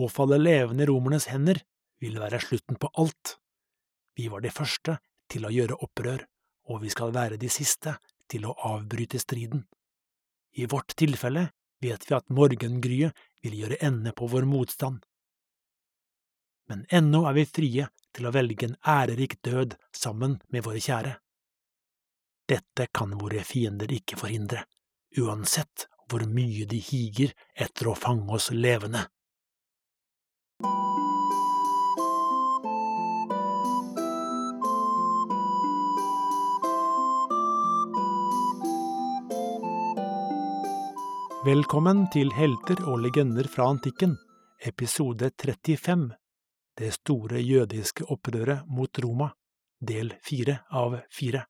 Å falle levende i romernes hender vil være slutten på alt. Vi var de første til å gjøre opprør, og vi skal være de siste til å avbryte striden. I vårt tilfelle vet vi at morgengryet vil gjøre ende på vår motstand. Men ennå er vi frie til å velge en ærerik død sammen med våre kjære. Dette kan våre fiender ikke forhindre, uansett hvor mye de higer etter å fange oss levende. Velkommen til Helter og legender fra antikken, episode 35, Det store jødiske opprøret mot Roma, del fire av fire.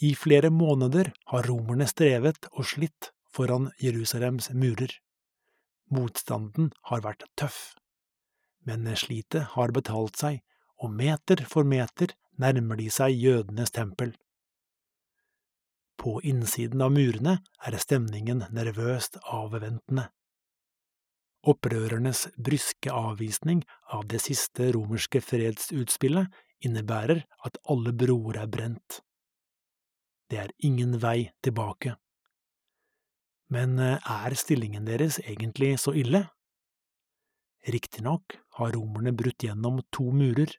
I flere måneder har romerne strevet og slitt foran Jerusalems murer. Motstanden har vært tøff, men slitet har betalt seg, og meter for meter nærmer de seg jødenes tempel. På innsiden av murene er stemningen nervøst avventende. Opprørernes bryske avvisning av det siste romerske fredsutspillet innebærer at alle broer er brent. Det er ingen vei tilbake. Men er stillingen deres egentlig så ille? Riktignok har romerne brutt gjennom to murer,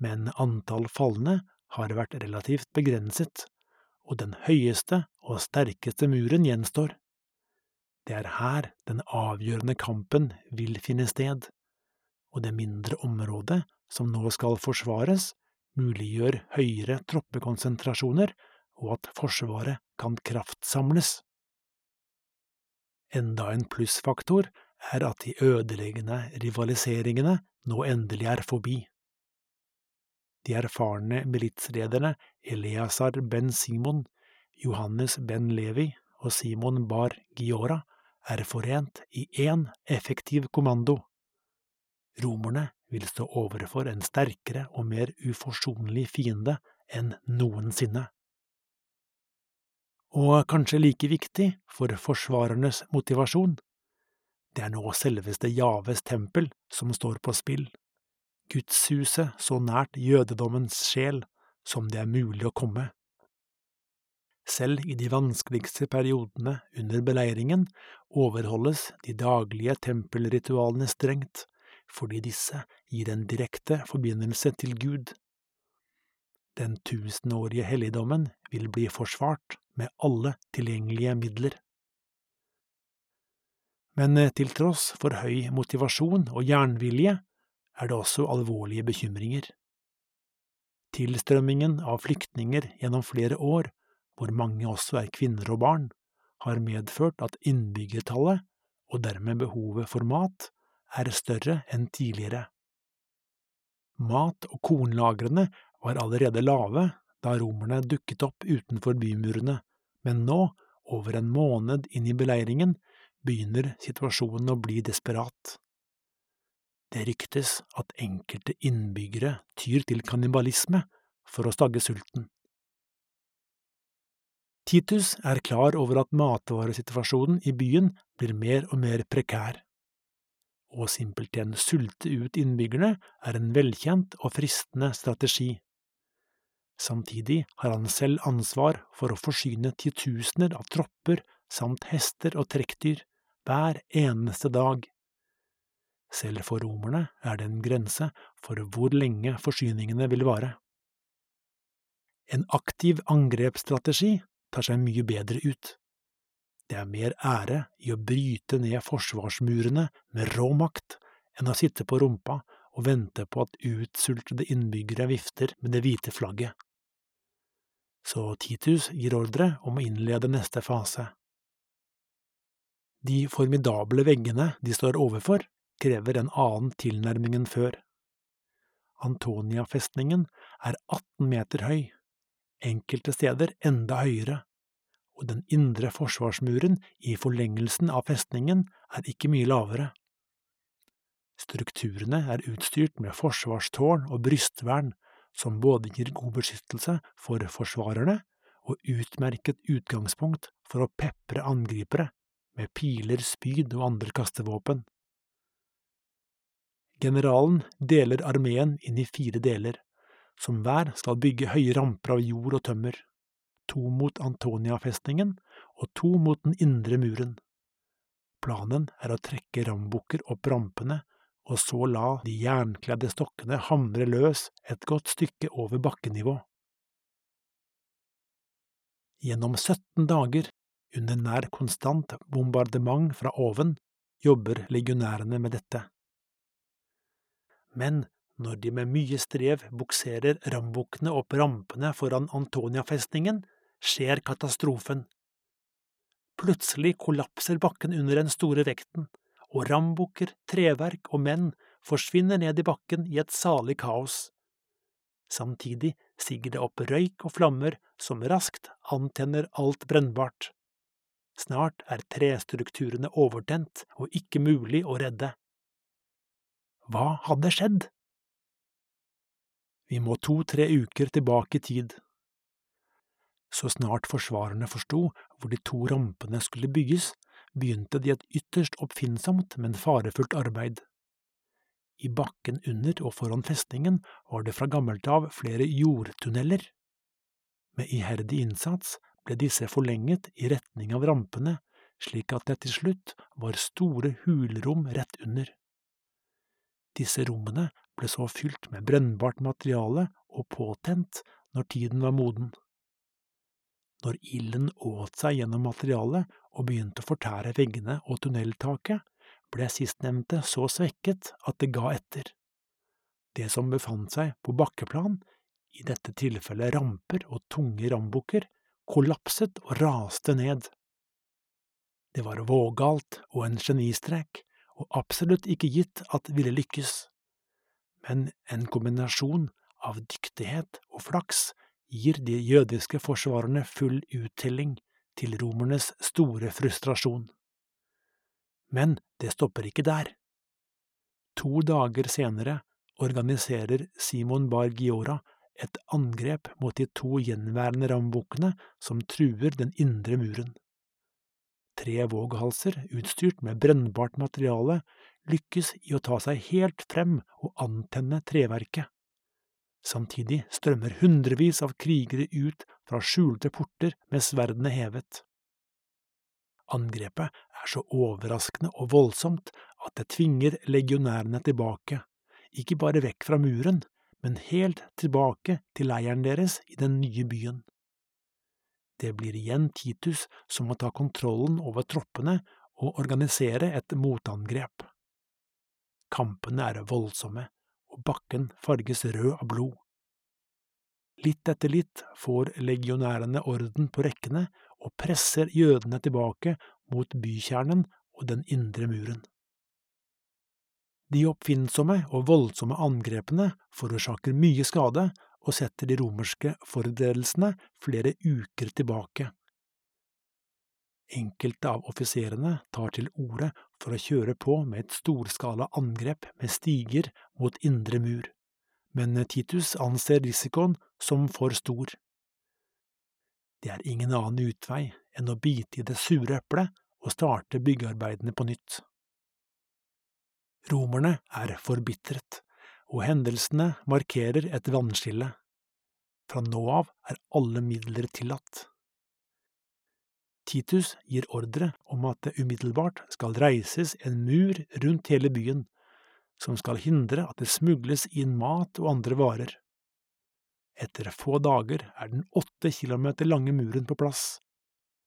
men antall falne har vært relativt begrenset, og den høyeste og sterkeste muren gjenstår. Det er her den avgjørende kampen vil finne sted, og det mindre området som nå skal forsvares, muliggjør høyere troppekonsentrasjoner og at Forsvaret kan kraftsamles. Enda en plussfaktor er at de ødeleggende rivaliseringene nå endelig er forbi. De erfarne militslederne Eleazar ben Simon, Johannes ben Levi og Simon bar Giora er forent i én effektiv kommando. Romerne vil stå overfor en sterkere og mer uforsonlig fiende enn noensinne. Og kanskje like viktig for forsvarernes motivasjon, det er nå selveste Javes tempel som står på spill, gudshuset så nært jødedommens sjel som det er mulig å komme. Selv i de vanskeligste periodene under beleiringen overholdes de daglige tempelritualene strengt, fordi disse gir en direkte forbindelse til Gud. Den tusenårige helligdommen vil bli forsvart med alle tilgjengelige midler. Men til tross for høy motivasjon og jernvilje er det også alvorlige bekymringer. Tilstrømmingen av flyktninger gjennom flere år, hvor mange også er kvinner og barn, har medført at innbyggertallet, og dermed behovet for mat, er større enn tidligere. Mat- og kornlagrene var allerede lave da romerne dukket opp utenfor bymurene, men nå, over en måned inn i beleiringen, begynner situasjonen å bli desperat. Det ryktes at enkelte innbyggere tyr til kannibalisme for å stagge sulten. Titus er klar over at matvaresituasjonen i byen blir mer og mer prekær. Å simpelthen sulte ut innbyggerne er en velkjent og fristende strategi. Samtidig har han selv ansvar for å forsyne titusener av tropper samt hester og trekkdyr hver eneste dag. Selv for romerne er det en grense for hvor lenge forsyningene vil vare. En aktiv angrepsstrategi tar seg mye bedre ut. Det er mer ære i å bryte ned forsvarsmurene med rå makt enn å sitte på rumpa og vente på at utsultede innbyggere vifter med det hvite flagget så Titus gir ordre om å innlede neste fase. De formidable veggene de står overfor, krever en annen tilnærming enn før. Antonia-festningen er 18 meter høy, enkelte steder enda høyere, og den indre forsvarsmuren i forlengelsen av festningen er ikke mye lavere. Strukturene er utstyrt med forsvarstårn og brystvern som både gir god beskyttelse for forsvarerne og utmerket utgangspunkt for å pepre angripere med piler, spyd og andre kastevåpen. Generalen deler armeen inn i fire deler, som hver skal bygge høye ramper av jord og tømmer, to mot Antonia-festningen og to mot den indre muren. Planen er å trekke rambukker opp rampene og så la de jernkledde stokkene hamre løs et godt stykke over bakkenivå. Gjennom 17 dager, under nær konstant bombardement fra oven, jobber legionærene med dette. Men når de med mye strev bukserer rambukkene opp rampene foran Antonia-festningen, skjer katastrofen. Plutselig kollapser bakken under den store vekten, og rambukker, treverk og menn forsvinner ned i bakken i et salig kaos. Samtidig siger det opp røyk og flammer som raskt antenner alt brennbart. Snart er trestrukturene overtent og ikke mulig å redde. Hva hadde skjedd? Vi må to–tre uker tilbake i tid. Så snart forsvarerne forsto hvor de to rampene skulle bygges, begynte de et ytterst oppfinnsomt, men farefullt arbeid. I bakken under og foran festningen var det fra gammelt av flere jordtunneler. Med iherdig innsats ble disse forlenget i retning av rampene, slik at det til slutt var store hulrom rett under. Disse rommene ble så fylt med brennbart materiale og påtent når tiden var moden. Når ilden åt seg gjennom materialet og begynte å fortære veggene og tunneltaket, ble sistnevnte så svekket at det ga etter. Det som befant seg på bakkeplan, i dette tilfellet ramper og tunge rambukker, kollapset og raste ned. Det var vågalt og en genistrek, og absolutt ikke gitt at ville lykkes, men en kombinasjon av dyktighet og flaks gir de jødiske forsvarerne full uttelling, til romernes store frustrasjon. Men det stopper ikke der. To dager senere organiserer Simon Bar Giora et angrep mot de to gjenværende rambukkene som truer den indre muren. Tre våghalser utstyrt med brennbart materiale lykkes i å ta seg helt frem og antenne treverket. Samtidig strømmer hundrevis av krigere ut fra skjulte porter med sverdene hevet. Angrepet er så overraskende og voldsomt at det tvinger legionærene tilbake, ikke bare vekk fra muren, men helt tilbake til leiren deres i den nye byen. Det blir igjen Titus som må ta kontrollen over troppene og organisere et motangrep. Kampene er voldsomme, og bakken farges rød av blod. Litt etter litt får legionærene orden på rekkene og presser jødene tilbake mot bykjernen og den indre muren. De oppfinnsomme og voldsomme angrepene forårsaker mye skade og setter de romerske forberedelsene flere uker tilbake. Enkelte av offiserene tar til orde for å kjøre på med et storskala angrep med stiger mot indre mur, men Titus anser risikoen som for stor. Det er ingen annen utvei enn å bite i det sure eplet og starte byggearbeidene på nytt. Romerne er forbitret, og hendelsene markerer et vannskille. Fra nå av er alle midler tillatt. Titus gir ordre om at det umiddelbart skal reises en mur rundt hele byen, som skal hindre at det smugles inn mat og andre varer. Etter få dager er den åtte kilometer lange muren på plass,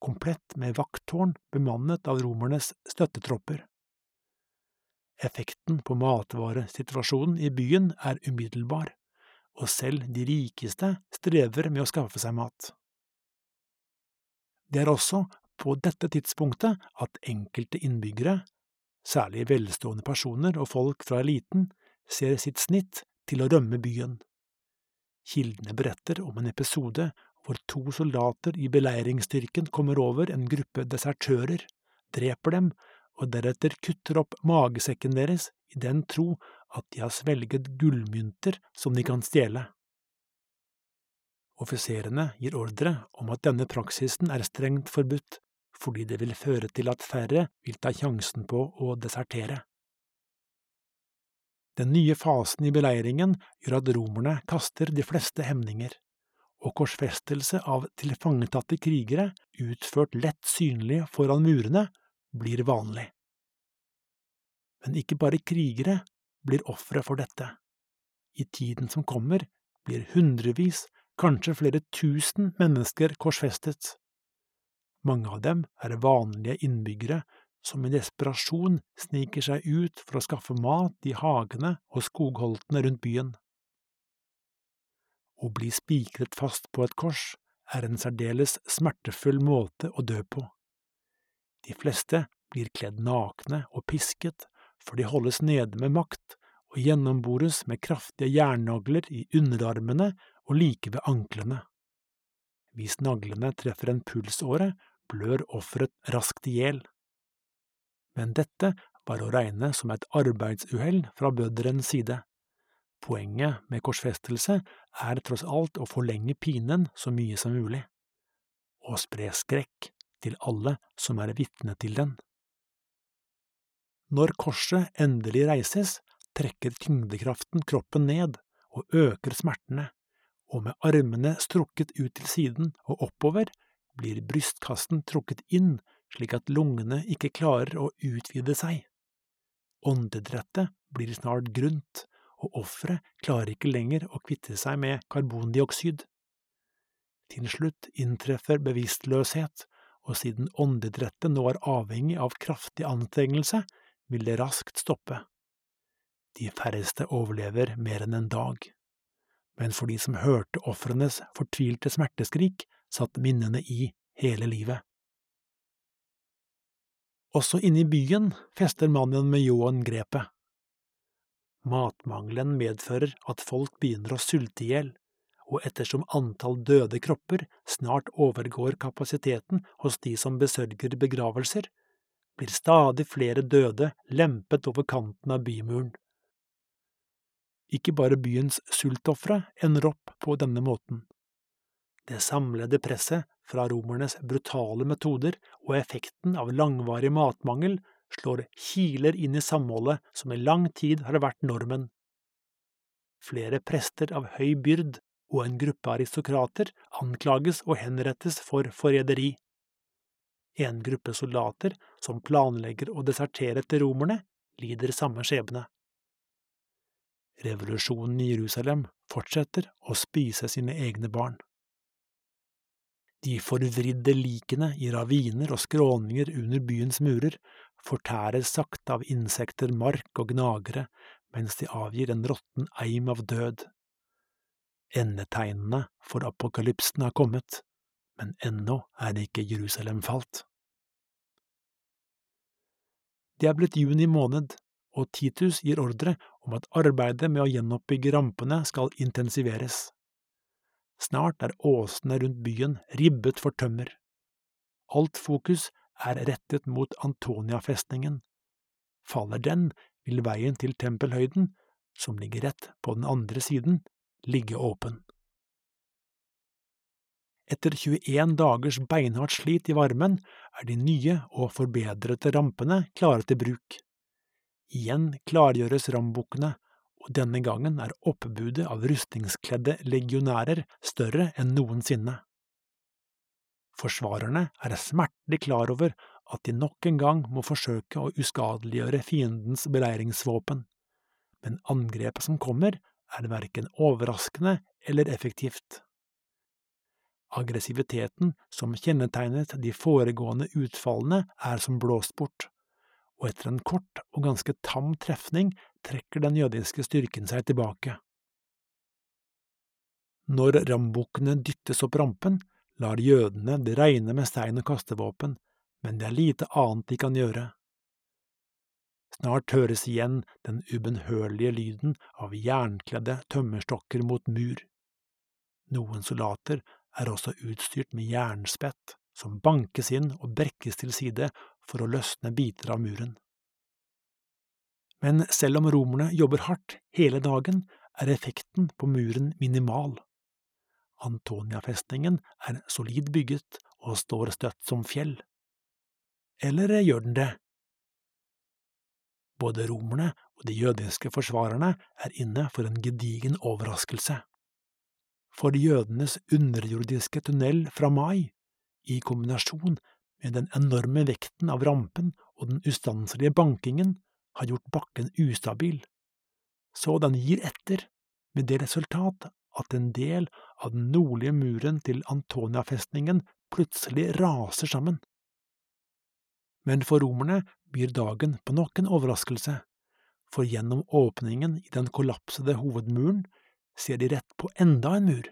komplett med vakttårn bemannet av romernes støttetropper. Effekten på matvaresituasjonen i byen er umiddelbar, og selv de rikeste strever med å skaffe seg mat. Det er også på dette tidspunktet at enkelte innbyggere, særlig velstående personer og folk fra eliten, ser sitt snitt til å rømme byen. Kildene beretter om en episode hvor to soldater i beleiringsstyrken kommer over en gruppe desertører, dreper dem og deretter kutter opp magesekken deres i den tro at de har svelget gullmynter som de kan stjele. Offiserene gir ordre om at denne praksisen er strengt forbudt, fordi det vil føre til at færre vil ta sjansen på å desertere. Den nye fasen i beleiringen gjør at romerne kaster de fleste hemninger, og korsfestelse av tilfangetatte krigere, utført lett synlig foran murene, blir vanlig. Men ikke bare krigere blir ofre for dette. I tiden som kommer, blir hundrevis, kanskje flere tusen mennesker korsfestet. Mange av dem er vanlige innbyggere som i desperasjon sniker seg ut for å skaffe mat i hagene og skogholtene rundt byen. Å bli spikret fast på et kors er en særdeles smertefull måte å dø på. De fleste blir kledd nakne og pisket, for de holdes nede med makt og gjennombores med kraftige jernnagler i underarmene og like ved anklene. Hvis naglene treffer en pulsåre, blør offeret raskt i hjel men dette var å regne som et arbeidsuhell fra bødderens side. Poenget med korsfestelse er tross alt å forlenge pinen så mye som mulig, og spre skrekk til alle som er vitne til den. Når korset endelig reises, trekker tyngdekraften kroppen ned og øker smertene, og med armene strukket ut til siden og oppover blir brystkassen trukket inn slik at lungene ikke klarer å utvide seg. Åndedrettet blir snart grunt, og offeret klarer ikke lenger å kvitte seg med karbondioksid. Til slutt inntreffer bevisstløshet, og siden åndedrettet nå er avhengig av kraftig anstrengelse, vil det raskt stoppe. De færreste overlever mer enn en dag. Men for de som hørte ofrenes fortvilte smerteskrik, satt minnene i hele livet. Også inne i byen fester mannen med ljåen grepet. Matmangelen medfører at folk begynner å sulte i hjel, og ettersom antall døde kropper snart overgår kapasiteten hos de som besørger begravelser, blir stadig flere døde lempet over kanten av bymuren. Ikke bare byens sultofre ender opp på denne måten. Det samlede presset fra romernes brutale metoder og effekten av langvarig matmangel slår kiler inn i samholdet som i lang tid har vært normen. Flere prester av høy byrd og en gruppe aristokrater anklages og henrettes for forræderi. En gruppe soldater som planlegger å desertere etter romerne, lider samme skjebne. Revolusjonen i Jerusalem fortsetter å spise sine egne barn. De forvridde likene i raviner og skråninger under byens murer fortæres sakte av insekter, mark og gnagere mens de avgir en råtten eim av død. Endetegnene for apokalypsen har kommet, men ennå er det ikke Jerusalem falt. Det er blitt juni måned, og Titus gir ordre om at arbeidet med å gjenoppbygge rampene skal intensiveres. Snart er åsene rundt byen ribbet for tømmer. Alt fokus er rettet mot Antonia-festningen. Faller den, vil veien til tempelhøyden, som ligger rett på den andre siden, ligge åpen. Etter 21 dagers beinhardt slit i varmen er de nye og forbedrede rampene klare til bruk. Igjen klargjøres rambukkene, og denne gangen er oppbudet av rustningskledde legionærer større enn noensinne. Forsvarerne er smertelig klar over at de nok en gang må forsøke å uskadeliggjøre fiendens beleiringsvåpen, men angrepet som kommer, er verken overraskende eller effektivt. Aggressiviteten som kjennetegnet de foregående utfallene, er som blåst bort og etter en kort og ganske tam trefning trekker den jødiske styrken seg tilbake. Når rambukkene dyttes opp rampen, lar jødene det regne med stein og kastevåpen, men det er lite annet de kan gjøre. Snart høres igjen den ubønnhørlige lyden av jernkledde tømmerstokker mot mur. Noen soldater er også utstyrt med jernspett, som bankes inn og brekkes til side for å løsne biter av muren. Men selv om romerne jobber hardt hele dagen, er effekten på muren minimal. Antonia-festningen er solid bygget og står støtt som fjell. eller gjør den det? Både romerne og de jødiske forsvarerne er inne for en gedigen overraskelse. For jødenes underjordiske tunnel fra Mai, i kombinasjon med den enorme vekten av rampen og den ustanselige bankingen, har gjort bakken ustabil, så den gir etter, med det resultat at en del av den nordlige muren til Antonia-festningen plutselig raser sammen. Men for romerne byr dagen på nok en overraskelse, for gjennom åpningen i den kollapsede hovedmuren ser de rett på enda en mur.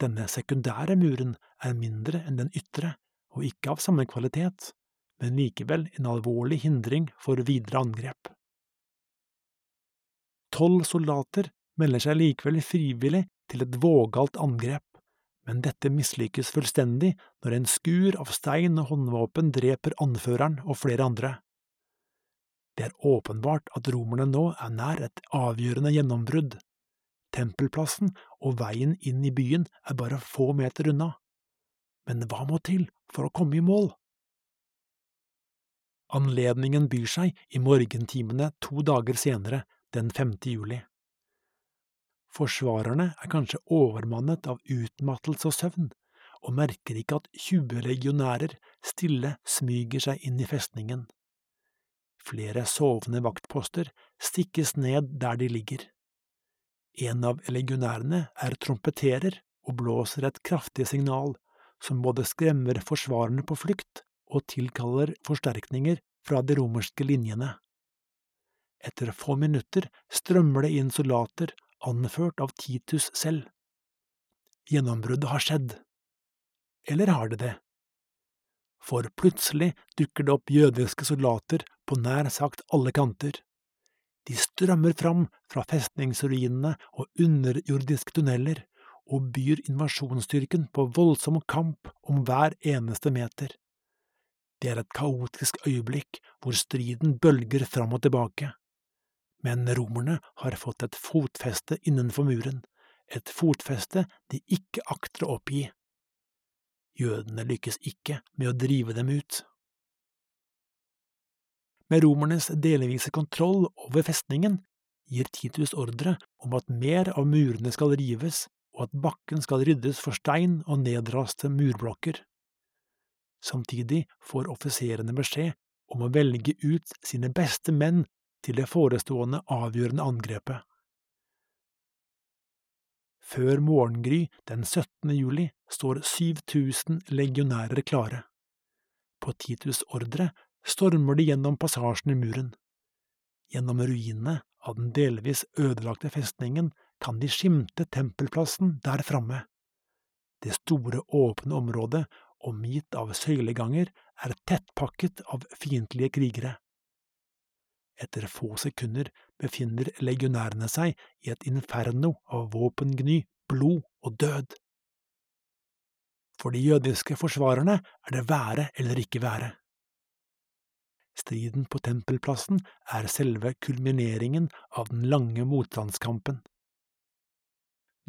Denne sekundære muren er mindre enn den ytre, og ikke av samme kvalitet, men likevel en alvorlig hindring for videre angrep. Tolv soldater melder seg likevel frivillig til et vågalt angrep, men dette mislykkes fullstendig når en skur av stein og håndvåpen dreper anføreren og flere andre. Det er åpenbart at romerne nå er nær et avgjørende gjennombrudd. Tempelplassen og veien inn i byen er bare få meter unna. Men hva må til for å komme i mål? Anledningen byr seg i morgentimene to dager senere, den 5. juli. Forsvarerne er kanskje overmannet av utmattelse og søvn, og merker ikke at 20 legionærer stille smyger seg inn i festningen. Flere sovende vaktposter stikkes ned der de ligger. En av legionærene er trompeterer og blåser et kraftig signal som både skremmer forsvarerne på flukt og tilkaller forsterkninger fra de romerske linjene. Etter få minutter strømmer det inn soldater anført av Titus selv. Gjennombruddet har skjedd. Eller har det det? For plutselig dukker det opp jødiske soldater på nær sagt alle kanter. De strømmer fram fra festningsruinene og underjordiske tunneler og byr invasjonsstyrken på voldsom kamp om hver eneste meter. Det er et kaotisk øyeblikk hvor striden bølger fram og tilbake. Men romerne har fått et fotfeste innenfor muren, et fotfeste de ikke akter å oppgi. Jødene lykkes ikke med å drive dem ut. Med romernes delvise kontroll over festningen gir Titus ordre om at mer av murene skal rives, og at bakken skal ryddes for stein og nedraste murblokker. Samtidig får offiserene beskjed om å velge ut sine beste menn til det forestående avgjørende angrepet. Før morgengry den 17. juli står 7000 legionærer klare. På Titus' ordre stormer de gjennom passasjen i muren. Gjennom ruinene av den delvis ødelagte festningen kan de skimte tempelplassen der framme. Det store, åpne området, omgitt av søyleganger, er tettpakket av fiendtlige krigere. Etter få sekunder befinner legionærene seg i et inferno av våpengny, blod og død. For de jødiske forsvarerne er det være eller ikke være. Striden på tempelplassen er selve kulmineringen av den lange motstandskampen.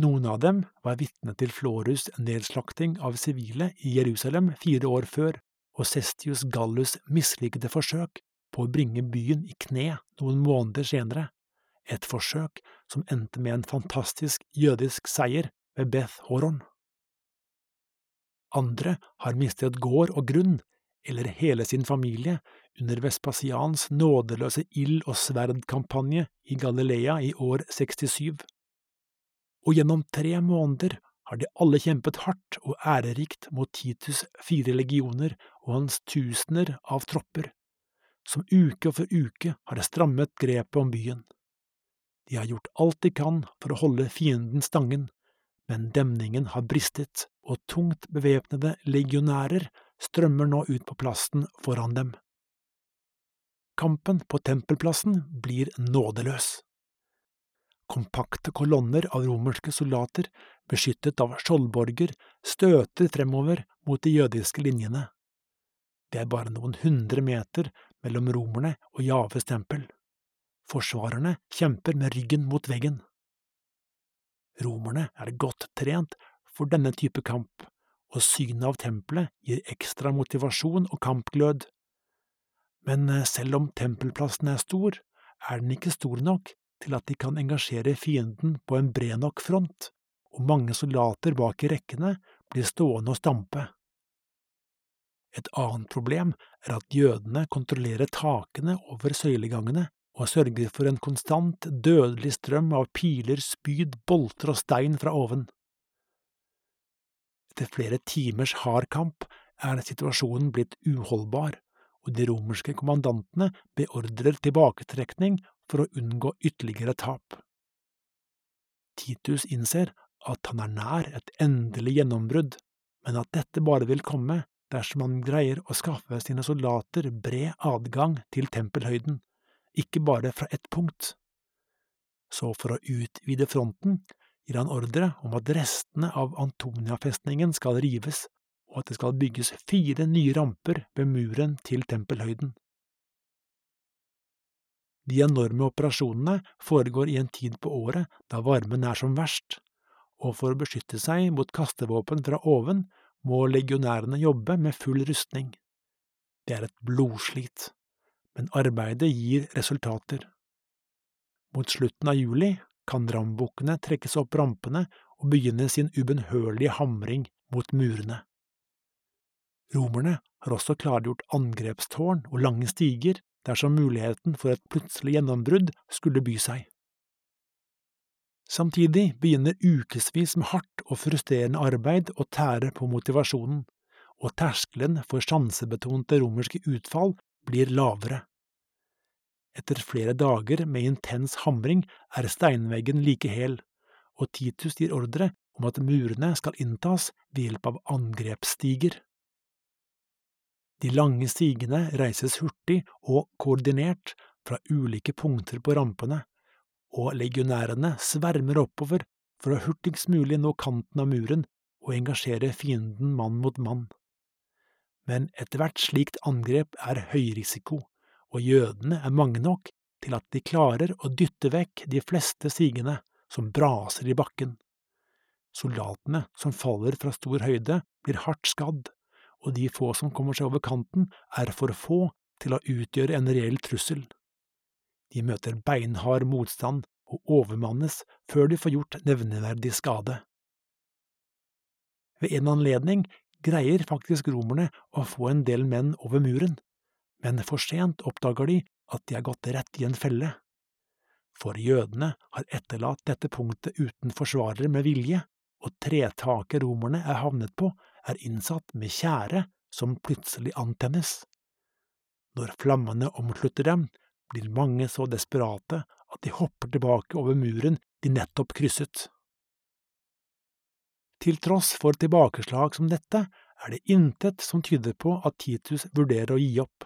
Noen av dem var vitne til Florus' nedslakting av sivile i Jerusalem fire år før, og Cestius Gallus' mislykkede forsøk på å bringe byen i kne noen måneder senere, et forsøk som endte med en fantastisk jødisk seier ved Beth Horon. Andre har mistet gård og grunn, eller hele sin familie, under Vespasians nådeløse ild- og sverdkampanje i Galilea i år 67. Og gjennom tre måneder har de alle kjempet hardt og ærerikt mot Titus' fire legioner og hans tusener av tropper som uke for uke har det strammet grepet om byen. De har gjort alt de kan for å holde fienden stangen, men demningen har bristet, og tungt bevæpnede legionærer strømmer nå ut på plassen foran dem. Kampen på tempelplassen blir nådeløs. Kompakte kolonner av romerske soldater, beskyttet av skjoldborger, støter fremover mot de jødiske linjene. Det er bare noen hundre meter mellom romerne og Javes tempel. Forsvarerne kjemper med ryggen mot veggen. Romerne er godt trent for denne type kamp, og synet av tempelet gir ekstra motivasjon og kampglød, Men eh, selv om tempelplassen er stor, er den ikke stor nok til at de kan engasjere fienden på en bred nok front, og mange soldater bak i rekkene blir stående og stampe. Et annet problem er at jødene kontrollerer takene over søylegangene og sørger for en konstant, dødelig strøm av piler, spyd, bolter og stein fra oven. Etter flere timers hard kamp er situasjonen blitt uholdbar, og de romerske kommandantene beordrer tilbaketrekning for å unngå ytterligere tap. Titus innser at han er nær et endelig gjennombrudd, men at dette bare vil komme dersom han greier å skaffe sine soldater bred adgang til tempelhøyden, ikke bare fra ett punkt. Så for å utvide fronten gir han ordre om at restene av Antonia-festningen skal rives, og at det skal bygges fire nye ramper ved muren til tempelhøyden. De enorme operasjonene foregår i en tid på året da varmen er som verst, og for å beskytte seg mot kastevåpen fra oven må legionærene jobbe med full rustning. Det er et blodslit, men arbeidet gir resultater. Mot slutten av juli kan rambukkene trekkes opp rampene og begynne sin ubønnhørlige hamring mot murene. Romerne har også klargjort angrepstårn og lange stiger dersom muligheten for et plutselig gjennombrudd skulle by seg. Samtidig begynner ukevis med hardt og frustrerende arbeid å tære på motivasjonen, og terskelen for sjansebetonte romerske utfall blir lavere. Etter flere dager med intens hamring er steinveggen like hel, og Titus gir ordre om at murene skal inntas ved hjelp av angrepsstiger. De lange stigene reises hurtig og koordinert fra ulike punkter på rampene, og legionærene svermer oppover for å hurtigst mulig nå kanten av muren og engasjere fienden mann mot mann. Men ethvert slikt angrep er høyrisiko, og jødene er mange nok til at de klarer å dytte vekk de fleste sigende som braser i bakken. Soldatene som faller fra stor høyde, blir hardt skadd, og de få som kommer seg over kanten, er for få til å utgjøre en reell trussel. De møter beinhard motstand og overmannes før de får gjort nevneverdig skade. Ved en anledning greier faktisk romerne å få en del menn over muren, men for sent oppdager de at de har gått rett i en felle. For jødene har etterlatt dette punktet uten forsvarere med vilje, og tretaket romerne er havnet på, er innsatt med tjære som plutselig antennes. Når flammene omslutter dem, blir mange så desperate at de hopper tilbake over muren de nettopp krysset. Til tross for tilbakeslag som dette er det intet som tyder på at Titus vurderer å gi opp.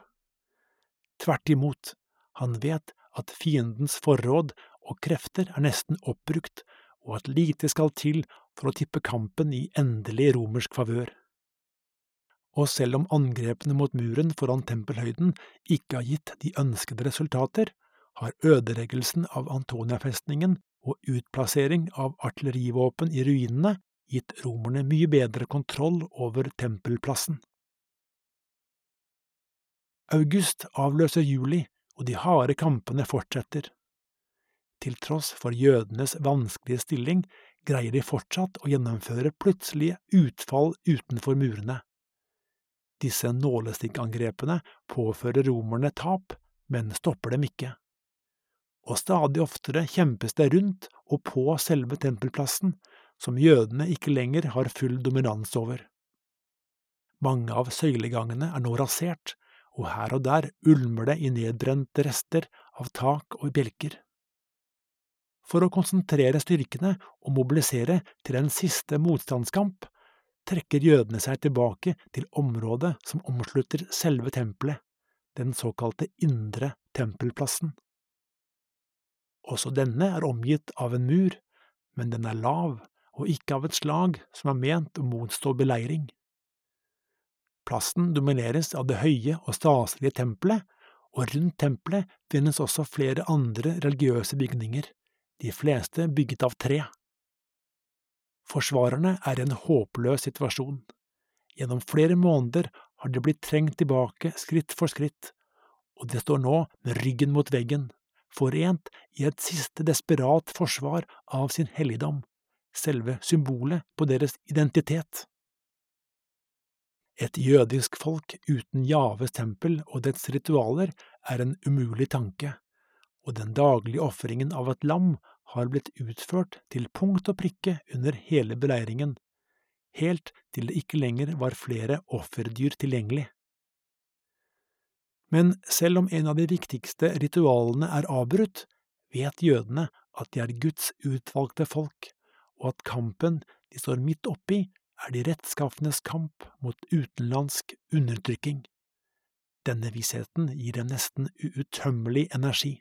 Tvert imot, han vet at fiendens forråd og krefter er nesten oppbrukt, og at lite skal til for å tippe kampen i endelig romersk favør og selv om angrepene mot muren foran tempelhøyden ikke har gitt de ønskede resultater, har ødeleggelsen av Antonia-festningen og utplassering av artillerivåpen i ruinene gitt romerne mye bedre kontroll over tempelplassen. August avløser juli, og de harde kampene fortsetter. Til tross for jødenes vanskelige stilling greier de fortsatt å gjennomføre plutselige utfall utenfor murene. Disse nålestikkangrepene påfører romerne tap, men stopper dem ikke. Og stadig oftere kjempes det rundt og på selve tempelplassen, som jødene ikke lenger har full dominans over. Mange av søylegangene er nå rasert, og her og der ulmer det i nedbrente rester av tak og bjelker. For å konsentrere styrkene og mobilisere til en siste motstandskamp trekker jødene seg tilbake til området som omslutter selve tempelet, den såkalte indre tempelplassen. Også denne er omgitt av en mur, men den er lav og ikke av et slag som er ment å motstå beleiring. Plassen domineres av det høye og staselige tempelet, og rundt tempelet finnes også flere andre religiøse bygninger, de fleste bygget av tre. Forsvarerne er i en håpløs situasjon. Gjennom flere måneder har de blitt trengt tilbake skritt for skritt, og de står nå med ryggen mot veggen, forent i et siste desperat forsvar av sin helligdom, selve symbolet på deres identitet. Et jødisk folk uten Javes tempel og dets ritualer er en umulig tanke, og den daglige ofringen av et lam har blitt utført til punkt og prikke under hele beleiringen, helt til det ikke lenger var flere offerdyr tilgjengelig. Men selv om en av de viktigste ritualene er avbrutt, vet jødene at de er Guds utvalgte folk, og at kampen de står midt oppi, er de rettskaffenes kamp mot utenlandsk undertrykking. Denne vissheten gir dem nesten uuttømmelig energi.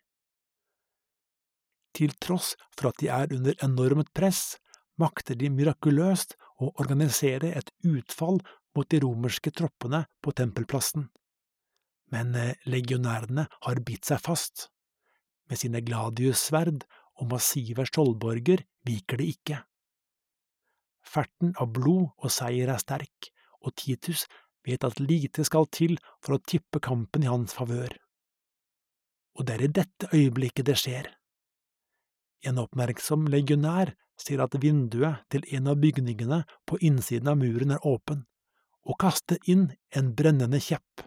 Til tross for at de er under enormt press, makter de mirakuløst å organisere et utfall mot de romerske troppene på tempelplassen. Men eh, legionærene har bitt seg fast. Med sine gladiussverd og massive skjoldborger viker de ikke. Ferten av blod og seier er sterk, og Titus vet at lite skal til for å tippe kampen i hans favør. Og det er i dette øyeblikket det skjer. En oppmerksom legionær ser at vinduet til en av bygningene på innsiden av muren er åpen, og kaster inn en brennende kjepp.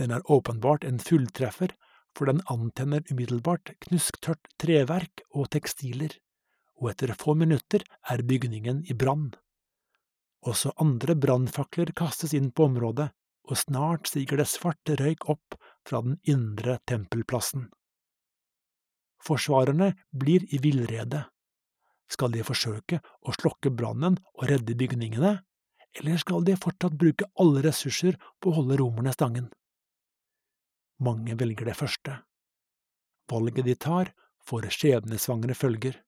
Den er åpenbart en fulltreffer, for den antenner umiddelbart knusktørt treverk og tekstiler, og etter få minutter er bygningen i brann. Også andre brannfakler kastes inn på området, og snart stiger det svarte røyk opp fra den indre tempelplassen. Forsvarerne blir i villrede. Skal de forsøke å slokke brannen og redde bygningene, eller skal de fortsatt bruke alle ressurser på å holde romerne stangen? Mange velger det første. Valget de tar, får skjebnesvangre følger.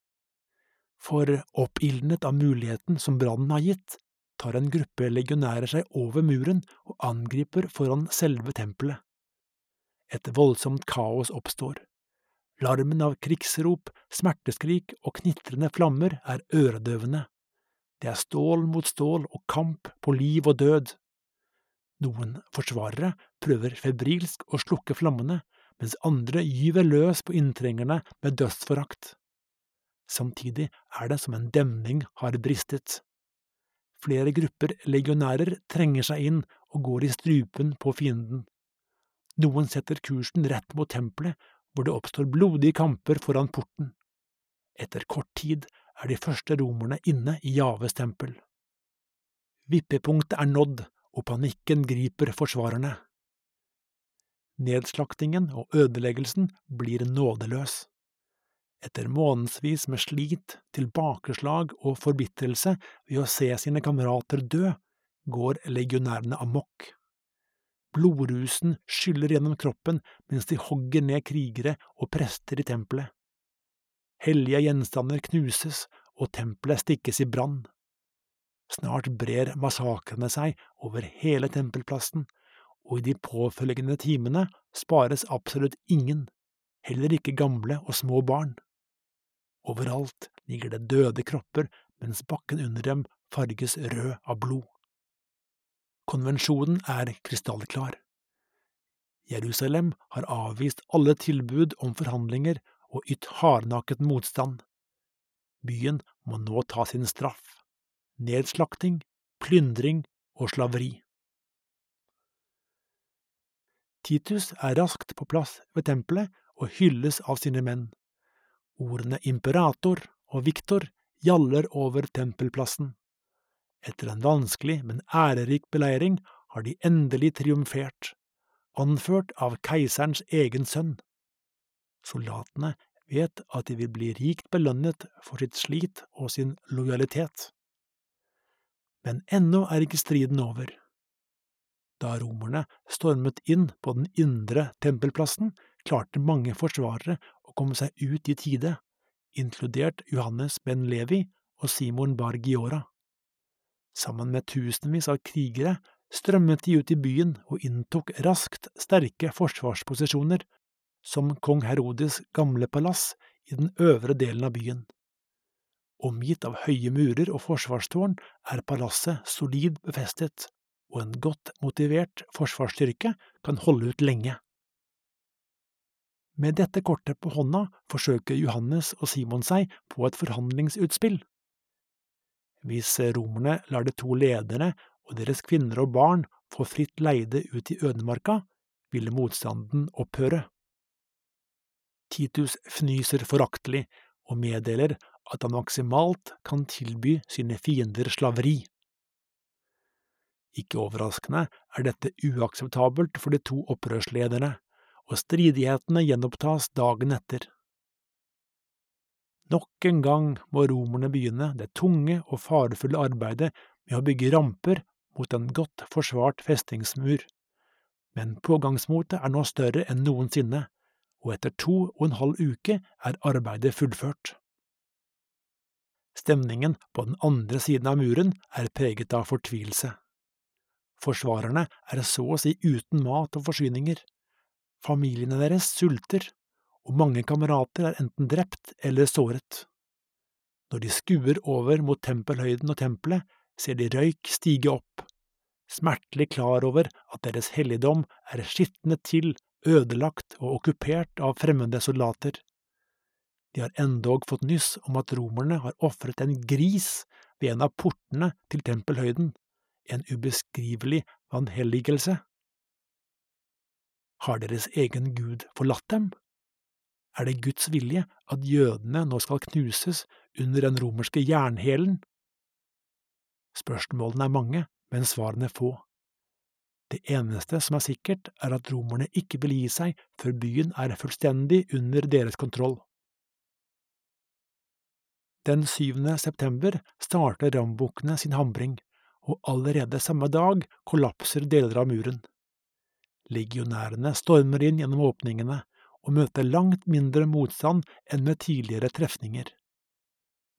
For oppildnet av muligheten som brannen har gitt, tar en gruppe legionærer seg over muren og angriper foran selve tempelet. Et voldsomt kaos oppstår. Larmen av krigsrop, smerteskrik og knitrende flammer er øredøvende. Det er stål mot stål og kamp på liv og død. Noen forsvarere prøver febrilsk å slukke flammene, mens andre gyver løs på inntrengerne med dødsforakt. Samtidig er det som en demning har bristet. Flere grupper legionærer trenger seg inn og går i strupen på fienden. Noen setter kursen rett mot tempelet, hvor det oppstår blodige kamper foran porten. Etter kort tid er de første romerne inne i Javes tempel. Vippepunktet er nådd, og panikken griper forsvarerne. Nedslaktingen og ødeleggelsen blir nådeløs. Etter månedsvis med slit, tilbakeslag og forbitrelse ved å se sine kamerater dø, går legionærene amok. Blodrusen skyller gjennom kroppen mens de hogger ned krigere og prester i tempelet. Hellige gjenstander knuses, og tempelet stikkes i brann. Snart brer massakrene seg over hele tempelplassen, og i de påfølgende timene spares absolutt ingen, heller ikke gamle og små barn. Overalt ligger det døde kropper mens bakken under dem farges rød av blod. Konvensjonen er krystallklar. Jerusalem har avvist alle tilbud om forhandlinger og ytt hardnakket motstand. Byen må nå ta sin straff nedslakting, plyndring og slaveri. Titus er raskt på plass ved tempelet og hylles av sine menn. Ordene imperator og victor gjaller over tempelplassen. Etter en vanskelig, men ærerik beleiring har de endelig triumfert, anført av keiserens egen sønn. Soldatene vet at de vil bli rikt belønnet for sitt slit og sin lojalitet. Men ennå er ikke striden over. Da romerne stormet inn på den indre tempelplassen, klarte mange forsvarere å komme seg ut i tide, inkludert Johannes ben Levi og Simon bar Giora. Sammen med tusenvis av krigere strømmet de ut i byen og inntok raskt sterke forsvarsposisjoner, som kong Herodes gamle palass i den øvre delen av byen. Omgitt av høye murer og forsvarstårn er palasset solid befestet, og en godt motivert forsvarsstyrke kan holde ut lenge. Med dette kortet på hånda forsøker Johannes og Simon seg på et forhandlingsutspill. Hvis romerne lar de to lederne og deres kvinner og barn få fritt leide ut i ødemarka, ville motstanden opphøre. Titus fnyser foraktelig og meddeler at han maksimalt kan tilby sine fiender slaveri. Ikke overraskende er dette uakseptabelt for de to opprørslederne, og stridighetene gjenopptas dagen etter. Nok en gang må romerne begynne det tunge og farefulle arbeidet med å bygge ramper mot en godt forsvart festningsmur, men pågangsmotet er nå større enn noensinne, og etter to og en halv uke er arbeidet fullført. Stemningen på den andre siden av muren er preget av fortvilelse. Forsvarerne er så å si uten mat og forsyninger. Familiene deres sulter, og mange kamerater er enten drept eller såret. Når de skuer over mot tempelhøyden og tempelet, ser de røyk stige opp, smertelig klar over at deres helligdom er skitnet til, ødelagt og okkupert av fremmede soldater. De har endog fått nyss om at romerne har ofret en gris ved en av portene til tempelhøyden, en ubeskrivelig vanhelligelse. Har deres egen gud forlatt dem? Er det Guds vilje at jødene nå skal knuses under den romerske jernhælen? Spørsmålene er mange, men svarene få. Det eneste som er sikkert, er at romerne ikke vil gi seg før byen er fullstendig under deres kontroll. Den 7. september starter rambukkene sin hamring, og allerede samme dag kollapser deler av muren. Legionærene stormer inn gjennom åpningene og møter langt mindre motstand enn med tidligere trefninger.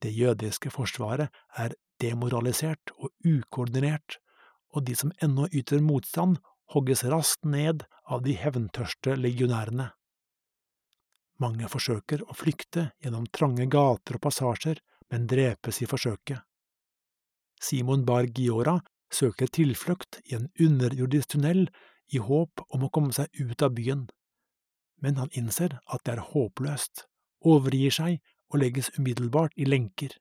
Det jødiske forsvaret er demoralisert og ukoordinert, og de som ennå yter motstand, hogges raskt ned av de hevntørste legionærene. Mange forsøker å flykte gjennom trange gater og passasjer, men drepes i forsøket. Simon Bar Giora søker tilflukt i en underjordisk tunnel i håp om å komme seg ut av byen, men han innser at det er håpløst, overgir seg og legges umiddelbart i lenker.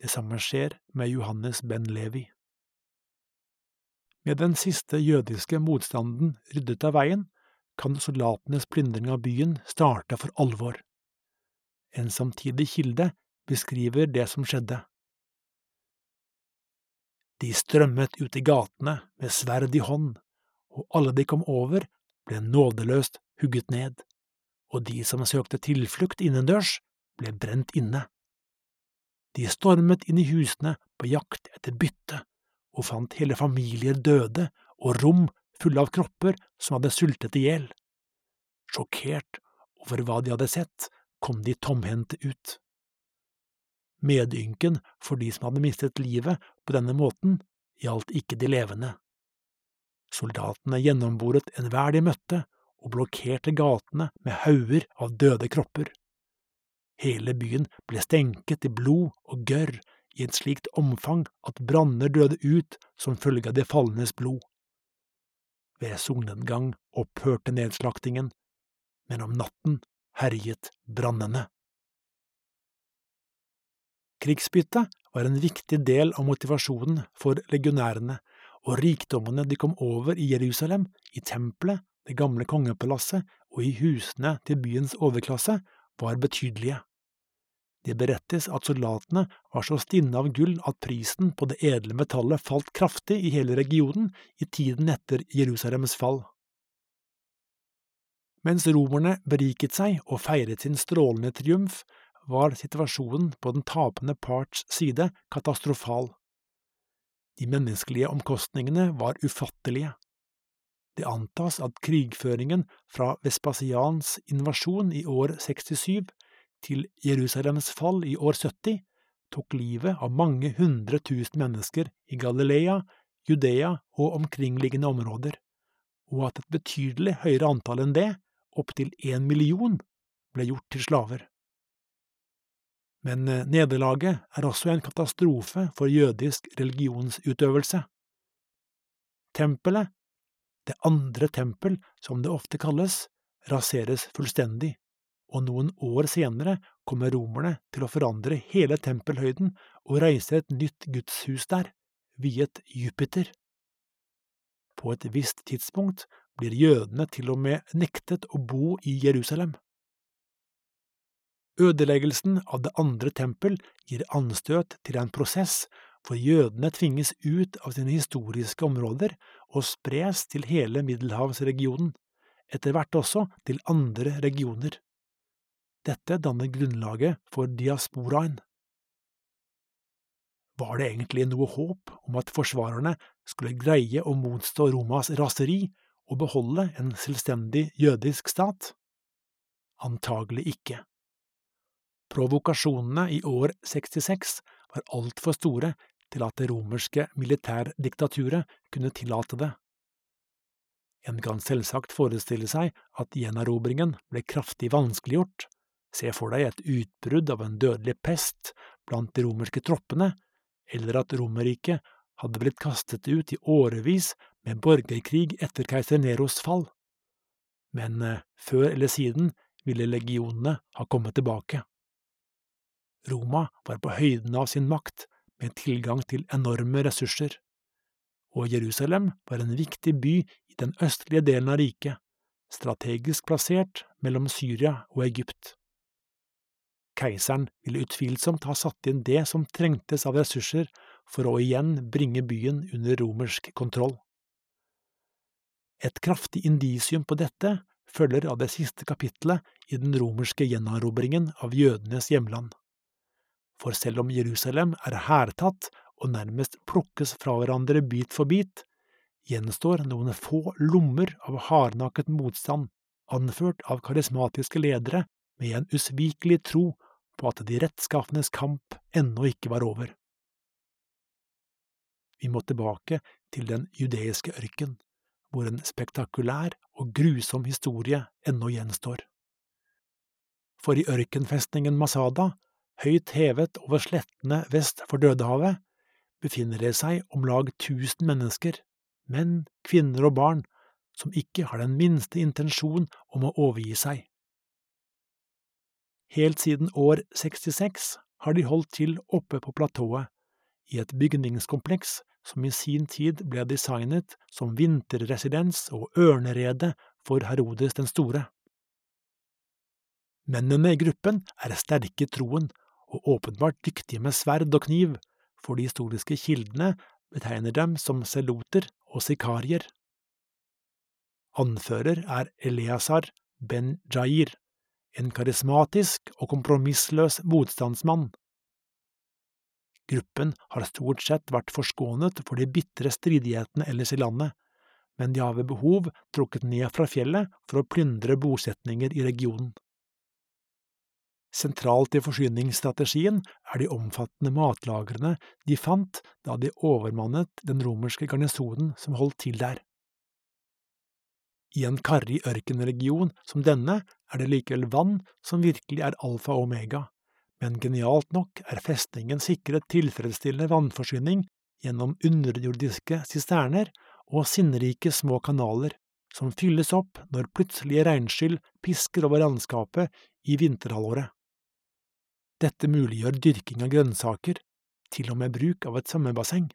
Det samme skjer med Johannes ben Levi. Med den siste jødiske motstanden ryddet av veien, kan soldatenes plyndring av byen starte for alvor. En samtidig kilde beskriver det som skjedde. De strømmet ut i gatene med sverd i hånd, og alle de kom over, ble nådeløst hugget ned, og de som søkte tilflukt innendørs, ble brent inne. De stormet inn i husene på jakt etter bytte, og fant hele familier døde og rom fulle av kropper som hadde sultet i hjel. Sjokkert over hva de hadde sett, kom de tomhendte ut. Medynken for de som hadde mistet livet på denne måten, gjaldt ikke de levende. Soldatene gjennomboret enhver de møtte, og blokkerte gatene med hauger av døde kropper. Hele byen ble stenket i blod og gørr i et slikt omfang at branner døde ut som følge av de falnes blod. Ved solnedgang opphørte nedslaktingen, men om natten herjet brannene. Krigsbyttet var en viktig del av motivasjonen for legionærene, og rikdommene de kom over i Jerusalem, i tempelet, det gamle kongepalasset og i husene til byens overklasse, var betydelige. Det berettes at soldatene var så stinne av gull at prisen på det edle metallet falt kraftig i hele regionen i tiden etter Jerusalems fall. Mens romerne beriket seg og feiret sin strålende triumf, var situasjonen på den tapende parts side katastrofal. De menneskelige omkostningene var ufattelige. Det antas at krigføringen fra Vespasians invasjon i år 67 til Jerusalems fall i år 70 tok livet av mange hundre tusen mennesker i Galilea, Judea og omkringliggende områder, og at et betydelig høyere antall enn det, opptil én million, ble gjort til slaver. Men eh, nederlaget er også en katastrofe for jødisk religionsutøvelse. Tempelet, det andre tempel som det ofte kalles, raseres fullstendig, og noen år senere kommer romerne til å forandre hele tempelhøyden og reise et nytt gudshus der, viet Jupiter. På et visst tidspunkt blir jødene til og med nektet å bo i Jerusalem. Ødeleggelsen av det andre tempel gir anstøt til en prosess hvor jødene tvinges ut av sine historiske områder og spres til hele middelhavsregionen, etter hvert også til andre regioner. Dette danner grunnlaget for diasporaen. Var det egentlig noe håp om at forsvarerne skulle greie å motstå Romas raseri og beholde en selvstendig jødisk stat? Antagelig ikke. Provokasjonene i år 66 var altfor store til at det romerske militærdiktaturet kunne tillate det. En kan selvsagt forestille seg at gjenerobringen ble kraftig vanskeliggjort. Se for deg et utbrudd av en dødelig pest blant de romerske troppene, eller at Romerriket hadde blitt kastet ut i årevis med borgerkrig etter keiser Neros fall. Men eh, før eller siden ville legionene ha kommet tilbake. Roma var på høyden av sin makt, med tilgang til enorme ressurser, og Jerusalem var en viktig by i den østlige delen av riket, strategisk plassert mellom Syria og Egypt. Keiseren ville utvilsomt ha satt inn det som trengtes av ressurser for å igjen bringe byen under romersk kontroll. Et kraftig indisium på dette følger av det siste kapitlet i den romerske gjenerobringen av jødenes hjemland for selv om Jerusalem er hærtatt og nærmest plukkes fra hverandre bit for bit, gjenstår noen få lommer av hardnakket motstand, anført av karismatiske ledere med en usvikelig tro på at de rettskaffenes kamp ennå ikke var over. Vi må tilbake til den judeiske ørken, hvor en spektakulær og grusom historie ennå gjenstår. For i ørkenfestningen Masada høyt hevet over slettene vest for Dødehavet, befinner det seg om lag tusen mennesker, menn, kvinner og barn, som ikke har den minste intensjon om å overgi seg. Helt siden år 66 har de holdt til oppe på platået, i et bygningskompleks som i sin tid ble designet som vinterresidens og ørnerede for Herodes den store. Mennene i gruppen er sterke i troen og åpenbart dyktige med sverd og kniv, for de historiske kildene betegner dem som seloter og sikarier. Anfører er Eleazar ben Jair, en karismatisk og kompromissløs motstandsmann. Gruppen har stort sett vært forskånet for de bitre stridighetene ellers i landet, men de har ved behov trukket ned fra fjellet for å plyndre bosetninger i regionen. Sentralt i forsyningsstrategien er de omfattende matlagrene de fant da de overmannet den romerske garnisonen som holdt til der. I en karrig ørkenregion som denne er det likevel vann som virkelig er alfa og omega, men genialt nok er festningen sikret tilfredsstillende vannforsyning gjennom underjordiske sisterner og sinnrike små kanaler, som fylles opp når plutselige regnskyll pisker over landskapet i vinterhalvåret. Dette muliggjør dyrking av grønnsaker, til og med bruk av et svømmebasseng.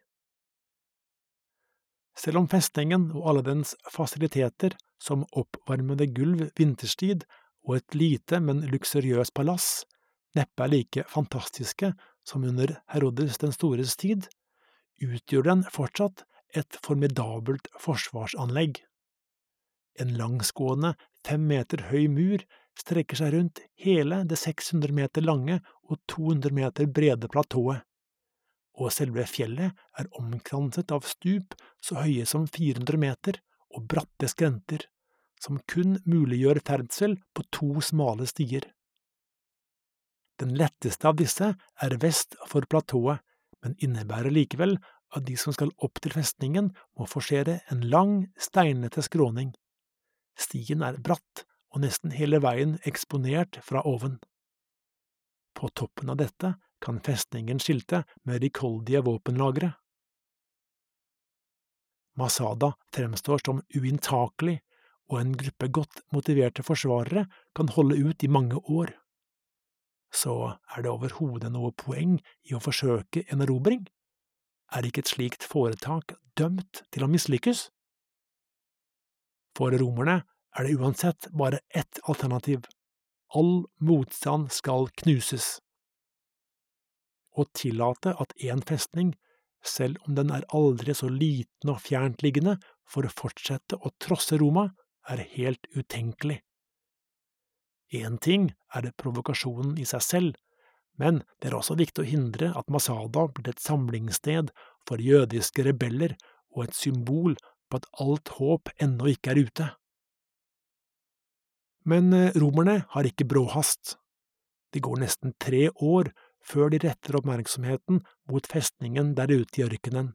Selv om festningen og alle dens fasiliteter, som oppvarmede gulv vinterstid og et lite, men luksuriøst palass, neppe er like fantastiske som under Herodes den stores tid, utgjør den fortsatt et formidabelt forsvarsanlegg. En langsgående, fem meter høy mur strekker seg rundt hele det 600 meter lange og 200 meter brede platået, og selve fjellet er omkranset av stup så høye som 400 meter og bratte skrenter, som kun muliggjør ferdsel på to smale stier. Den letteste av disse er vest for platået, men innebærer likevel at de som skal opp til festningen, må forsere en lang, steinete skråning. Stien er bratt og nesten hele veien eksponert fra oven. På toppen av dette kan festningen skilte med rikholdige våpenlagre. Masada fremstår som uinntakelig, og en gruppe godt motiverte forsvarere kan holde ut i mange år. Så er det overhodet noe poeng i å forsøke en erobring? Er ikke et slikt foretak dømt til å mislykkes? For romerne er det uansett bare ett alternativ. All motstand skal knuses. Å tillate at en festning, selv om den er aldri så liten og fjerntliggende, får fortsette å trosse Roma, er helt utenkelig. Én ting er det provokasjonen i seg selv, men det er også viktig å hindre at Masada blir et samlingssted for jødiske rebeller og et symbol på at alt håp ennå ikke er ute. Men eh, romerne har ikke bråhast. Det går nesten tre år før de retter oppmerksomheten mot festningen der ute i ørkenen.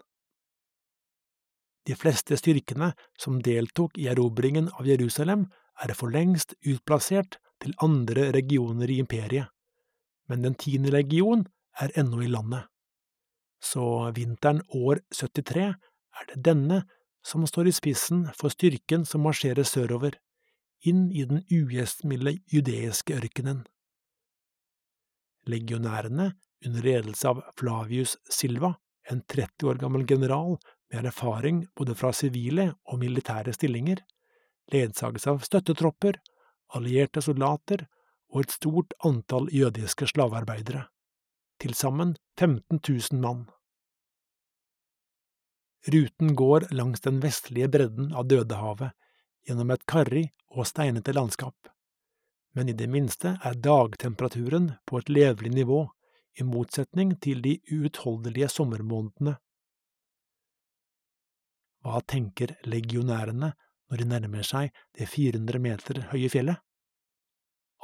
De fleste styrkene som deltok i erobringen av Jerusalem, er for lengst utplassert til andre regioner i imperiet, men den tiende legion er ennå i landet. Så vinteren år 73 er det denne som står i spissen for styrken som marsjerer sørover, inn i den ugjestmilde judeiske ørkenen. Legionærene, under ledelse av Flavius Silva, en 30 år gammel general med erfaring både fra sivile og militære stillinger, ledsages av støttetropper, allierte soldater og et stort antall jødiske slavearbeidere, til sammen 15 000 mann. Ruten går langs den vestlige bredden av Dødehavet, gjennom et karrig og steinete landskap, men i det minste er dagtemperaturen på et levelig nivå, i motsetning til de uutholdelige sommermånedene. Hva tenker legionærene når de nærmer seg det 400 meter høye fjellet?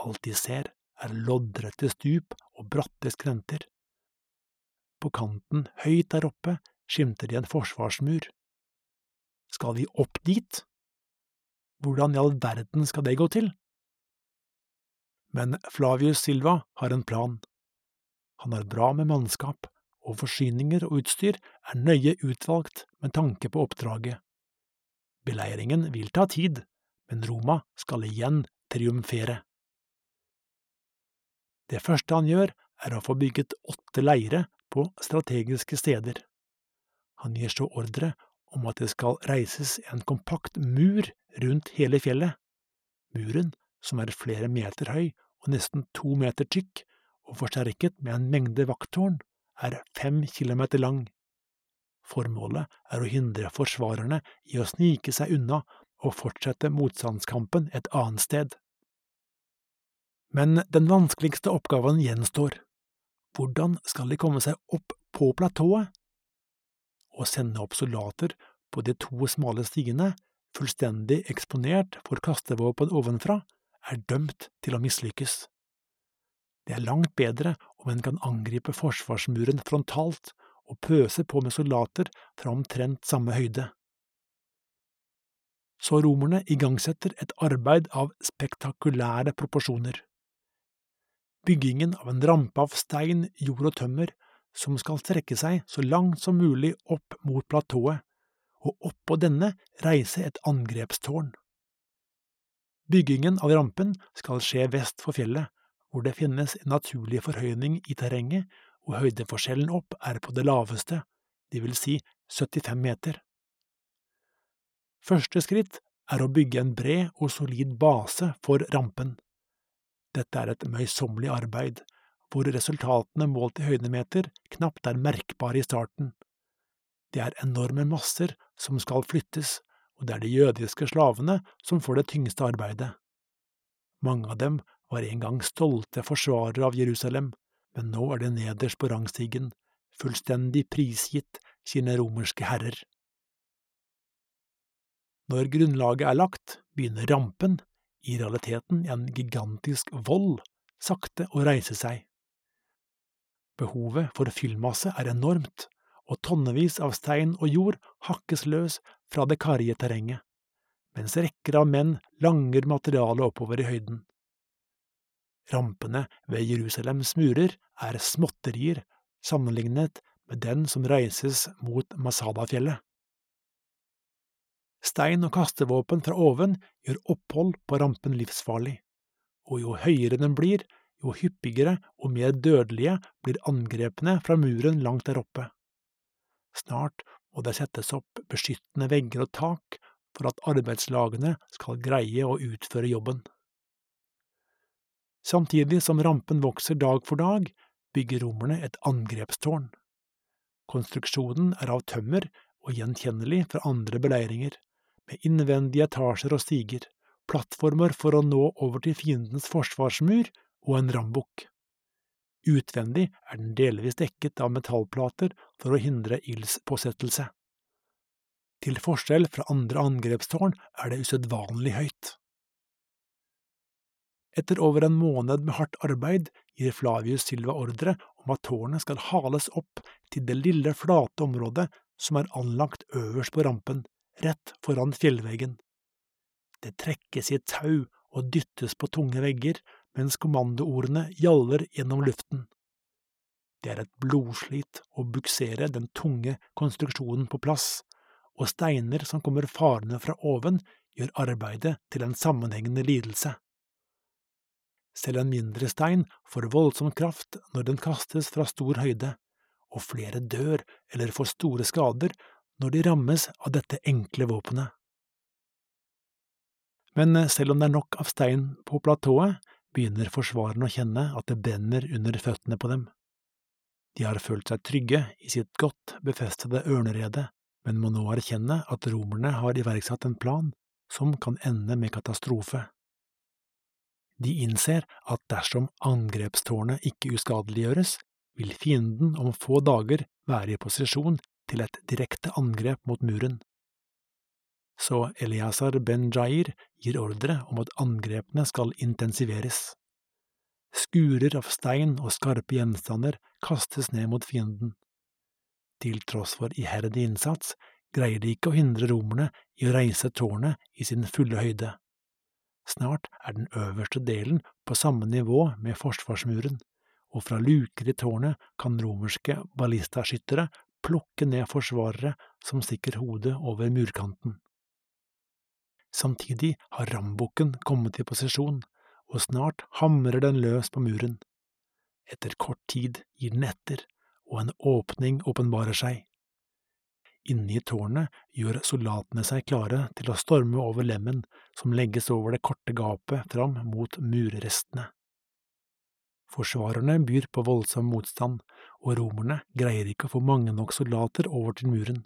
Alt de ser er loddrette stup og bratte skrenter. På kanten høyt der oppe skimter de en forsvarsmur. Skal vi opp dit? Hvordan i all verden skal det gå til? Men Flavius Silva har en plan. Han har bra med mannskap, og forsyninger og utstyr er nøye utvalgt med tanke på oppdraget. Beleiringen vil ta tid, men Roma skal igjen triumfere. Det første han gjør, er å få bygget åtte leire på strategiske steder. Han gir så ordre om at det skal reises en kompakt mur rundt hele fjellet. Muren, som er flere meter høy og nesten to meter tykk, og forsterket med en mengde vakttårn, er fem kilometer lang. Formålet er å hindre forsvarerne i å snike seg unna og fortsette motstandskampen et annet sted. Men den vanskeligste oppgaven gjenstår. Hvordan skal de komme seg opp på platået? Å sende opp soldater på de to smale stigene, fullstendig eksponert for kastevåpen ovenfra, er dømt til å mislykkes. Det er langt bedre om en kan angripe forsvarsmuren frontalt og pøse på med soldater fra omtrent samme høyde. Så romerne igangsetter et arbeid av spektakulære proporsjoner. Byggingen av en rampe av stein, jord og tømmer som skal strekke seg så langt som mulig opp mot platået, og oppå denne reise et angrepstårn. Byggingen av rampen skal skje vest for fjellet, hvor det finnes en naturlig forhøyning i terrenget, og høydeforskjellen opp er på det laveste, det vil si 75 meter. Første skritt er å bygge en bred og solid base for rampen. Dette er et møysommelig arbeid, hvor resultatene målt i høydemeter knapt er merkbare i starten. Det er enorme masser som skal flyttes, og det er de jødiske slavene som får det tyngste arbeidet. Mange av dem var en gang stolte forsvarere av Jerusalem, men nå er de nederst på rangstigen, fullstendig prisgitt sine romerske herrer. Når grunnlaget er lagt, begynner rampen, i realiteten en gigantisk vold, sakte å reise seg. Behovet for fyllmasse er enormt, og tonnevis av stein og jord hakkes løs fra det karrige terrenget, mens rekker av menn langer materialet oppover i høyden. Rampene ved Jerusalems murer er småtterier sammenlignet med den som reises mot Masada-fjellet. Stein og kastevåpen fra oven gjør opphold på rampen livsfarlig, og jo høyere den blir, jo hyppigere og mer dødelige blir angrepene fra muren langt der oppe. Snart må det settes opp beskyttende vegger og tak for at arbeidslagene skal greie å utføre jobben. Samtidig som rampen vokser dag for dag, bygger romerne et angrepstårn. Konstruksjonen er av tømmer og gjenkjennelig fra andre beleiringer, med innvendige etasjer og stiger, plattformer for å nå over til fiendens forsvarsmur og en rambukk. Utvendig er den delvis dekket av metallplater for å hindre ildspåsettelse. Til forskjell fra andre angrepstårn er det usedvanlig høyt. Etter over en måned med hardt arbeid gir Flavius Silva ordre om at tårnet skal hales opp til det lille, flate området som er anlagt øverst på rampen, rett foran fjellveggen. Det trekkes i et tau og dyttes på tunge vegger, mens kommandoordene gjaller gjennom luften. Det er et blodslit å buksere den tunge konstruksjonen på plass, og steiner som kommer farende fra oven, gjør arbeidet til en sammenhengende lidelse. Selv en mindre stein får voldsom kraft når den kastes fra stor høyde, og flere dør eller får store skader når de rammes av dette enkle våpenet. Men selv om det er nok av stein på platået, begynner forsvarerne å kjenne at det brenner under føttene på dem. De har følt seg trygge i sitt godt befestede ørnerede, men må nå erkjenne at romerne har iverksatt en plan som kan ende med katastrofe. De innser at dersom angrepstårnet ikke uskadeliggjøres, vil fienden om få dager være i posisjon til et direkte angrep mot muren. Så Eliasar ben Jair gir ordre om at angrepene skal intensiveres. Skurer av stein og skarpe gjenstander kastes ned mot fienden. Til tross for iherdig innsats greier de ikke å hindre romerne i å reise tårnet i sin fulle høyde. Snart er den øverste delen på samme nivå med forsvarsmuren, og fra luker i tårnet kan romerske ballistaskyttere plukke ned forsvarere som stikker hodet over murkanten. Samtidig har rambukken kommet i posisjon, og snart hamrer den løs på muren. Etter kort tid gir den etter, og en åpning åpenbarer seg. Inne i tårnet gjør soldatene seg klare til å storme over lemmen som legges over det korte gapet fram mot murrestene. Forsvarerne byr på voldsom motstand, og romerne greier ikke å få mange nok soldater over til muren.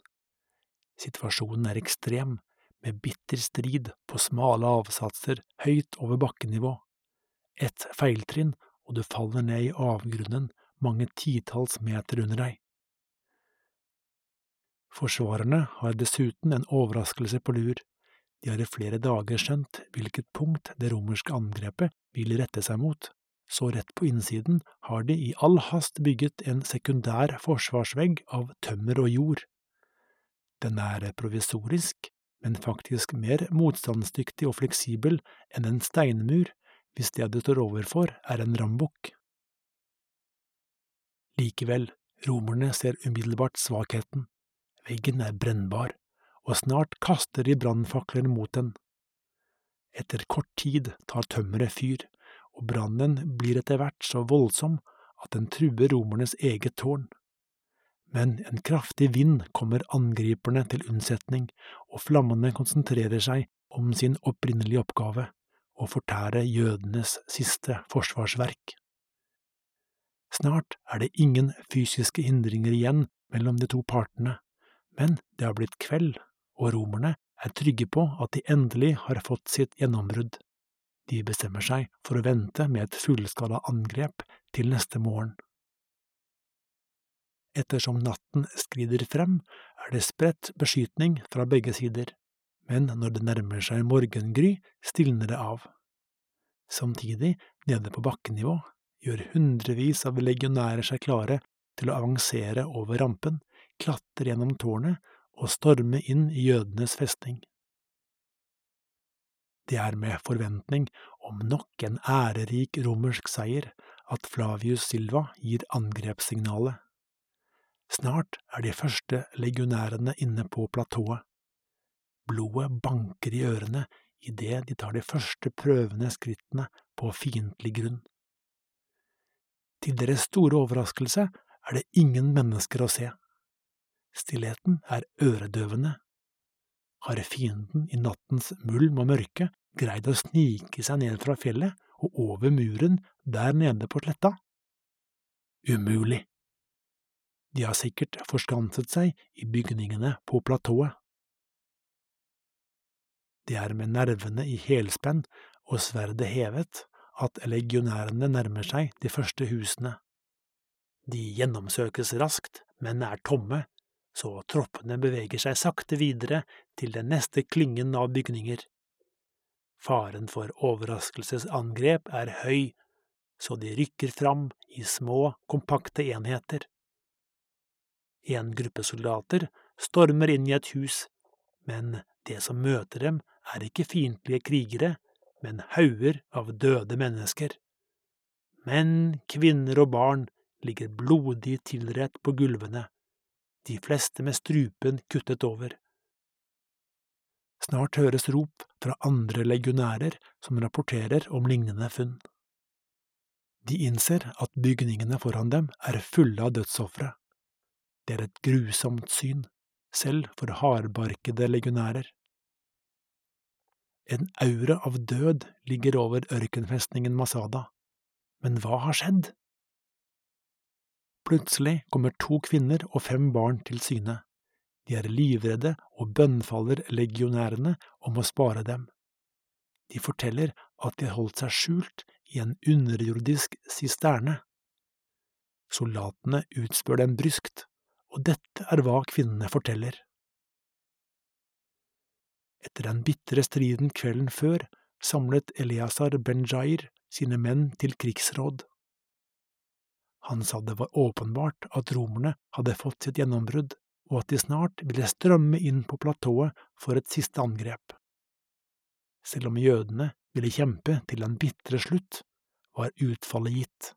Situasjonen er ekstrem, med bitter strid på smale avsatser høyt over bakkenivå. Et feiltrinn, og du faller ned i avgrunnen mange titalls meter under deg. Forsvarerne har dessuten en overraskelse på lur. De har i flere dager skjønt hvilket punkt det romerske angrepet vil rette seg mot så rett på innsiden har de i all hast bygget en sekundær forsvarsvegg av tømmer og jord. Den er provisorisk, men faktisk mer motstandsdyktig og fleksibel enn en steinmur hvis det du står overfor er en rambukk. Likevel, romerne ser umiddelbart svakheten. Veggen er brennbar, og snart kaster de brannfakler mot den. Etter kort tid tar tømmeret fyr og brannen blir etter hvert så voldsom at den truer romernes eget tårn. Men en kraftig vind kommer angriperne til unnsetning, og flammene konsentrerer seg om sin opprinnelige oppgave, å fortære jødenes siste forsvarsverk. Snart er det ingen fysiske hindringer igjen mellom de to partene, men det har blitt kveld, og romerne er trygge på at de endelig har fått sitt gjennombrudd. De bestemmer seg for å vente med et fullskala angrep til neste morgen. Ettersom natten skrider frem, er det spredt beskytning fra begge sider, men når det nærmer seg morgengry, stilner det av. Samtidig, nede på bakkenivå, gjør hundrevis av legionærer seg klare til å avansere over rampen, klatre gjennom tårnet og storme inn i jødenes festning. Det er med forventning om nok en ærerik romersk seier at Flavius Silva gir angrepssignalet. Snart er de første legionærene inne på platået. blodet banker i ørene idet de tar de første prøvende skrittene på fiendtlig grunn. Til deres store overraskelse er det ingen mennesker å se. Stillheten er øredøvende. Har fienden i nattens mulm og mørke greid å snike seg ned fra fjellet og over muren der nede på sletta? Umulig. De har sikkert forskanset seg i bygningene på platået. Det er med nervene i helspenn og sverdet hevet at legionærene nærmer seg de første husene. De gjennomsøkes raskt, men er tomme, så troppene beveger seg sakte videre til den neste klyngen av bygninger. Faren for overraskelsesangrep er høy, så de rykker fram i små, kompakte enheter. En gruppe soldater stormer inn i et hus, men det som møter dem, er ikke fiendtlige krigere, men hauger av døde mennesker. Menn, kvinner og barn ligger blodig tilrett på gulvene, de fleste med strupen kuttet over. Snart høres rop fra andre legionærer som rapporterer om lignende funn. De innser at bygningene foran dem er fulle av dødsofre. Det er et grusomt syn, selv for hardbarkede legionærer. En aura av død ligger over ørkenfestningen Masada. Men hva har skjedd? Plutselig kommer to kvinner og fem barn til syne. De er livredde og bønnfaller legionærene om å spare dem. De forteller at de har holdt seg skjult i en underjordisk sisterne. Soldatene utspør dem bryskt, og dette er hva kvinnene forteller. Etter den bitre striden kvelden før samlet Eliasar Ben-Jair sine menn til krigsråd. Han sa det var åpenbart at romerne hadde fått sitt gjennombrudd, og at de snart ville strømme inn på platået for et siste angrep. Selv om jødene ville kjempe til den bitre slutt, var utfallet gitt.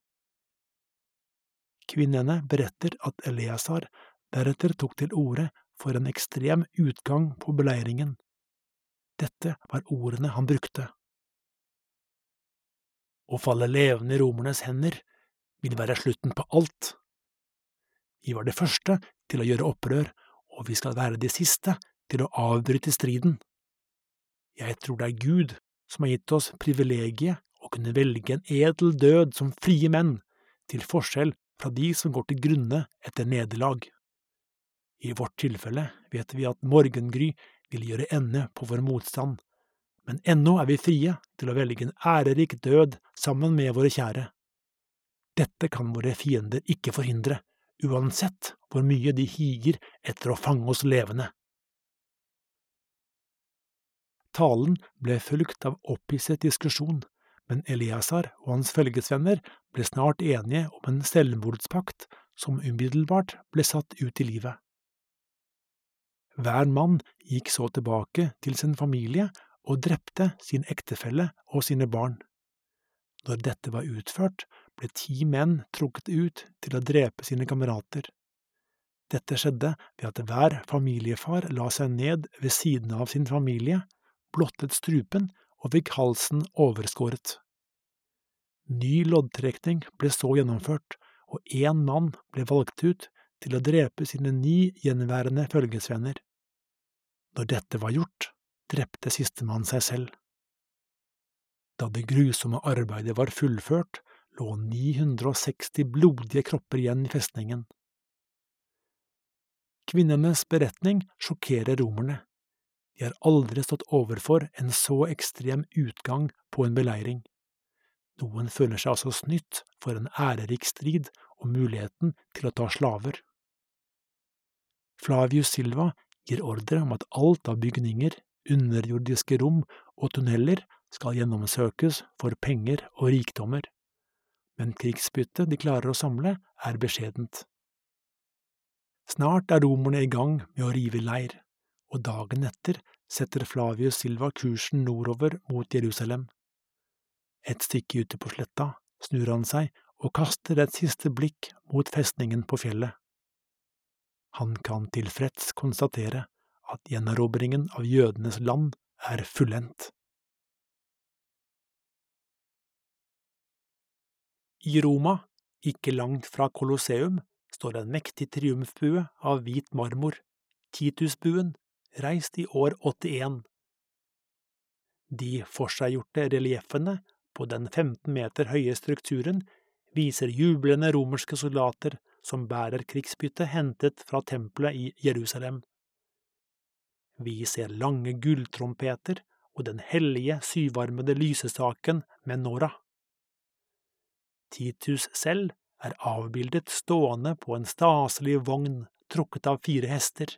Kvinnene beretter at Eliasar deretter tok til orde for en ekstrem utgang på beleiringen dette var ordene han brukte. Å falle levende i romernes hender vil være slutten på alt. Vi var de første til å gjøre opprør, og vi skal være de siste til å avbryte striden. Jeg tror det er Gud som har gitt oss privilegiet å kunne velge en edel død som frie menn, til forskjell fra de som går til grunne etter nederlag. I vårt tilfelle vet vi at morgengry vil gjøre ende på vår motstand, men ennå er vi frie til å velge en ærerik død sammen med våre kjære. Dette kan våre fiender ikke forhindre, uansett hvor mye de higer etter å fange oss levende. Talen ble fulgt av opphisset diskusjon, men Eliasar og hans følgesvenner ble snart enige om en selvmordspakt som umiddelbart ble satt ut i livet. Hver mann gikk så tilbake til sin familie og drepte sin ektefelle og sine barn. Når dette var utført, ble ti menn trukket ut til å drepe sine kamerater. Dette skjedde ved at hver familiefar la seg ned ved siden av sin familie, blottet strupen og fikk halsen overskåret. Ny loddtrekning ble så gjennomført, og én mann ble valgt ut til å drepe sine ni gjenværende følgesvenner. Når dette var gjort, drepte sistemann seg selv. Da det grusomme arbeidet var fullført, lå 960 blodige kropper igjen i festningen. Kvinnenes beretning sjokkerer romerne. De har aldri stått overfor en så ekstrem utgang på en beleiring. Noen føler seg altså snytt for en ærerik strid og muligheten til å ta slaver. Flavius Silva gir ordre om at alt av bygninger, underjordiske rom og tunneler skal gjennomsøkes for penger og rikdommer, men krigsbyttet de klarer å samle, er beskjedent. Snart er romerne i gang med å rive leir, og dagen etter setter Flavius Silva kursen nordover mot Jerusalem. Et stykke ute på sletta snur han seg og kaster et siste blikk mot festningen på fjellet. Han kan tilfreds konstatere at gjenerobringen av jødenes land er fullendt. I Roma, ikke langt fra Colosseum, står en mektig triumfbue av hvit marmor, Titusbuen, reist i år 81. De forseggjorte relieffene på den 15 meter høye strukturen viser jublende romerske soldater som bærer krigsbytte hentet fra tempelet i Jerusalem. Vi ser lange gulltrompeter og den hellige syvarmede lysestaken med Nora. Titus selv er avbildet stående på en staselig vogn trukket av fire hester,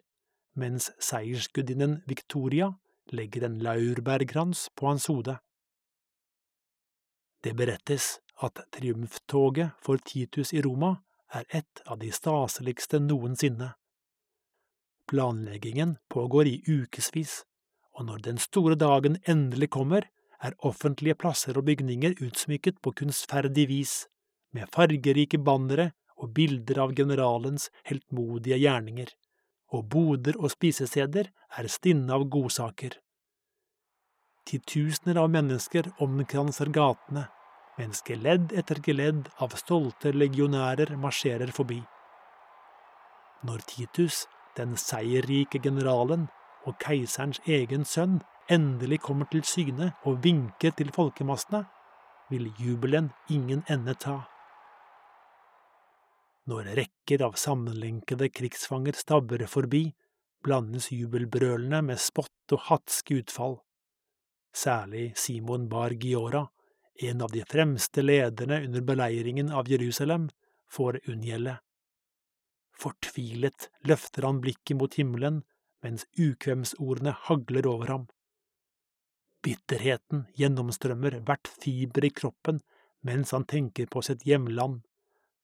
mens seiersgudinnen Victoria legger en laurbærkrans på hans hode. Det berettes at triumftoget for Titus i Roma er et av de staseligste noensinne. Planleggingen pågår i ukevis, og når den store dagen endelig kommer, er offentlige plasser og bygninger utsmykket på kunstferdig vis, med fargerike bannere og bilder av generalens heltmodige gjerninger, og boder og spisesteder er stinne av godsaker. Titusener av mennesker omkranser gatene, mens geledd etter geledd av stolte legionærer marsjerer forbi. Når Titus, den seierrike generalen og keiserens egen sønn, endelig kommer til syne og vinker til folkemassene, vil jubelen ingen ende ta. Når rekker av sammenlenkede krigsfanger stabber forbi, blandes jubelbrølene med spott og hatske utfall. Særlig Simon Bar Giora, en av de fremste lederne under beleiringen av Jerusalem, får unngjelde. Fortvilet løfter han blikket mot himmelen mens ukvemsordene hagler over ham. Bitterheten gjennomstrømmer hvert fiber i kroppen mens han tenker på sitt hjemland,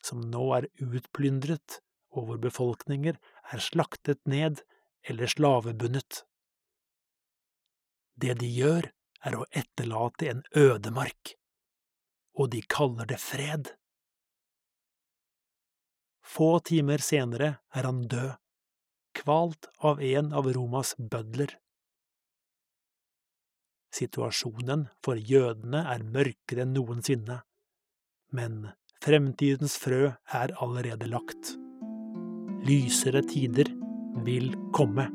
som nå er utplyndret og hvor befolkninger er slaktet ned eller slavebundet. Det de gjør, er å etterlate en ødemark og de kaller det fred. Få timer senere er han død, kvalt av en av Romas bødler. Situasjonen for jødene er mørkere enn noensinne, men fremtidens frø er allerede lagt. Lysere tider vil komme.